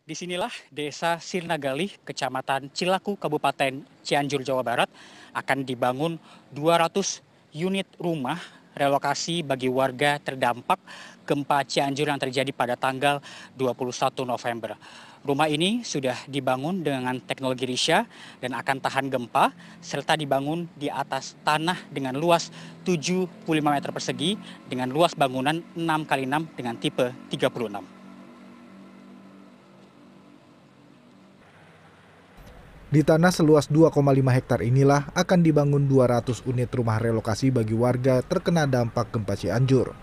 Di sinilah desa Sirnagali, kecamatan Cilaku, Kabupaten Cianjur, Jawa Barat, akan dibangun 200 unit rumah relokasi bagi warga terdampak gempa Cianjur yang terjadi pada tanggal 21 November. Rumah ini sudah dibangun dengan teknologi Risha dan akan tahan gempa serta dibangun di atas tanah dengan luas 75 meter persegi dengan luas bangunan 6 x 6 dengan tipe 36. Di tanah seluas 2,5 hektar inilah akan dibangun 200 unit rumah relokasi bagi warga terkena dampak gempa Cianjur.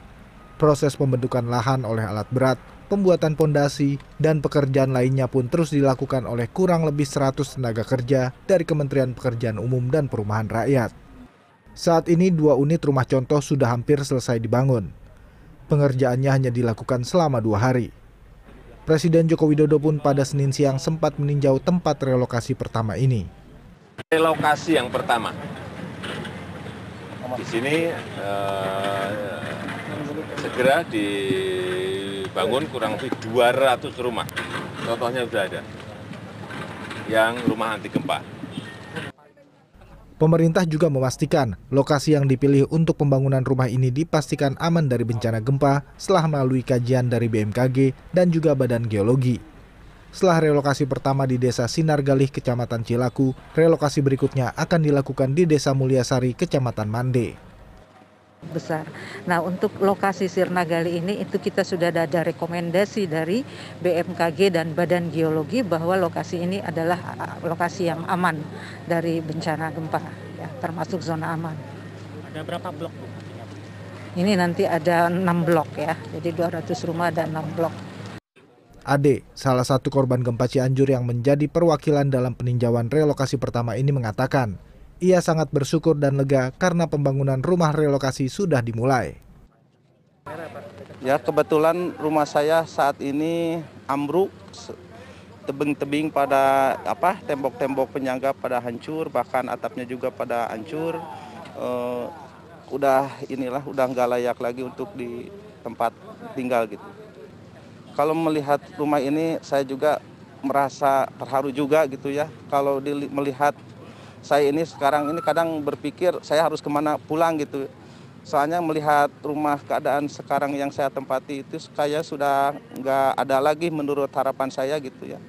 Proses pembentukan lahan oleh alat berat, pembuatan pondasi, dan pekerjaan lainnya pun terus dilakukan oleh kurang lebih 100 tenaga kerja dari Kementerian Pekerjaan Umum dan Perumahan Rakyat. Saat ini dua unit rumah contoh sudah hampir selesai dibangun. Pengerjaannya hanya dilakukan selama dua hari. Presiden Joko Widodo pun pada Senin siang sempat meninjau tempat relokasi pertama ini. Relokasi yang pertama. Di sini eh, segera dibangun kurang lebih 200 rumah. Contohnya sudah ada. Yang rumah anti gempa. Pemerintah juga memastikan lokasi yang dipilih untuk pembangunan rumah ini dipastikan aman dari bencana gempa setelah melalui kajian dari BMKG dan juga Badan Geologi. Setelah relokasi pertama di Desa Sinar Galih, Kecamatan Cilaku, relokasi berikutnya akan dilakukan di Desa Mulyasari, Kecamatan Mande besar. Nah untuk lokasi Sirnagali ini itu kita sudah ada rekomendasi dari BMKG dan Badan Geologi bahwa lokasi ini adalah lokasi yang aman dari bencana gempa, ya, termasuk zona aman. Ada berapa blok? Ini nanti ada 6 blok ya, jadi 200 rumah ada 6 blok. Ade, salah satu korban gempa Cianjur yang menjadi perwakilan dalam peninjauan relokasi pertama ini mengatakan, ia sangat bersyukur dan lega karena pembangunan rumah relokasi sudah dimulai. Ya kebetulan rumah saya saat ini ambruk, tebing-tebing pada apa tembok-tembok penyangga pada hancur, bahkan atapnya juga pada hancur. Uh, udah inilah udah nggak layak lagi untuk di tempat tinggal gitu. Kalau melihat rumah ini saya juga merasa terharu juga gitu ya. Kalau melihat saya ini sekarang ini kadang berpikir saya harus ke mana pulang gitu. Soalnya melihat rumah keadaan sekarang yang saya tempati itu kayak sudah nggak ada lagi menurut harapan saya gitu ya.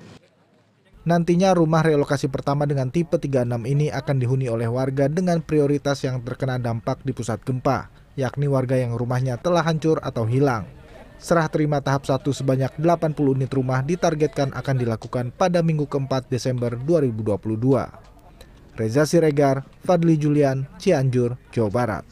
Nantinya rumah relokasi pertama dengan tipe 36 ini akan dihuni oleh warga dengan prioritas yang terkena dampak di pusat gempa, yakni warga yang rumahnya telah hancur atau hilang. Serah terima tahap 1 sebanyak 80 unit rumah ditargetkan akan dilakukan pada minggu keempat Desember 2022. Reza Siregar, Fadli Julian, Cianjur, Jawa Barat.